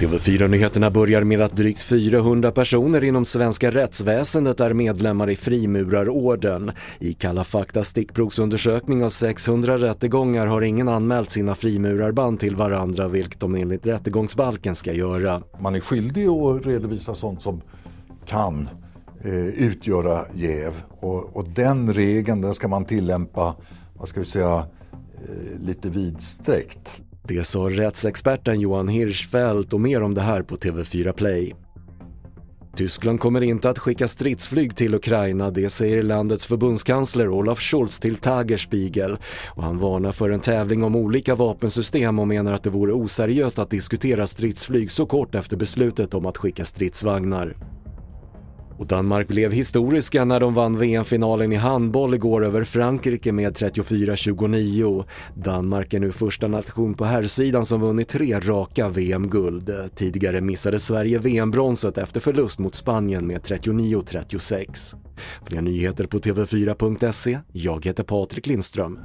TV4-nyheterna börjar med att drygt 400 personer inom svenska rättsväsendet är medlemmar i Frimurarorden. I Kalla fakta stickprovsundersökning av 600 rättegångar har ingen anmält sina frimurarband till varandra vilket de enligt rättegångsbalken ska göra. Man är skyldig att redovisa sånt som kan eh, utgöra jäv och, och den regeln den ska man tillämpa, vad ska vi säga, Eh, lite vidsträckt. Det sa rättsexperten Johan Hirschfeldt och mer om det här på TV4 Play. Tyskland kommer inte att skicka stridsflyg till Ukraina, det säger landets förbundskansler Olaf Scholz till Tagerspiegel. Och han varnar för en tävling om olika vapensystem och menar att det vore oseriöst att diskutera stridsflyg så kort efter beslutet om att skicka stridsvagnar. Och Danmark blev historiska när de vann VM-finalen i handboll igår över Frankrike med 34-29. Danmark är nu första nation på herrsidan som vunnit tre raka VM-guld. Tidigare missade Sverige VM-bronset efter förlust mot Spanien med 39-36. Fler nyheter på TV4.se. Jag heter Patrik Lindström.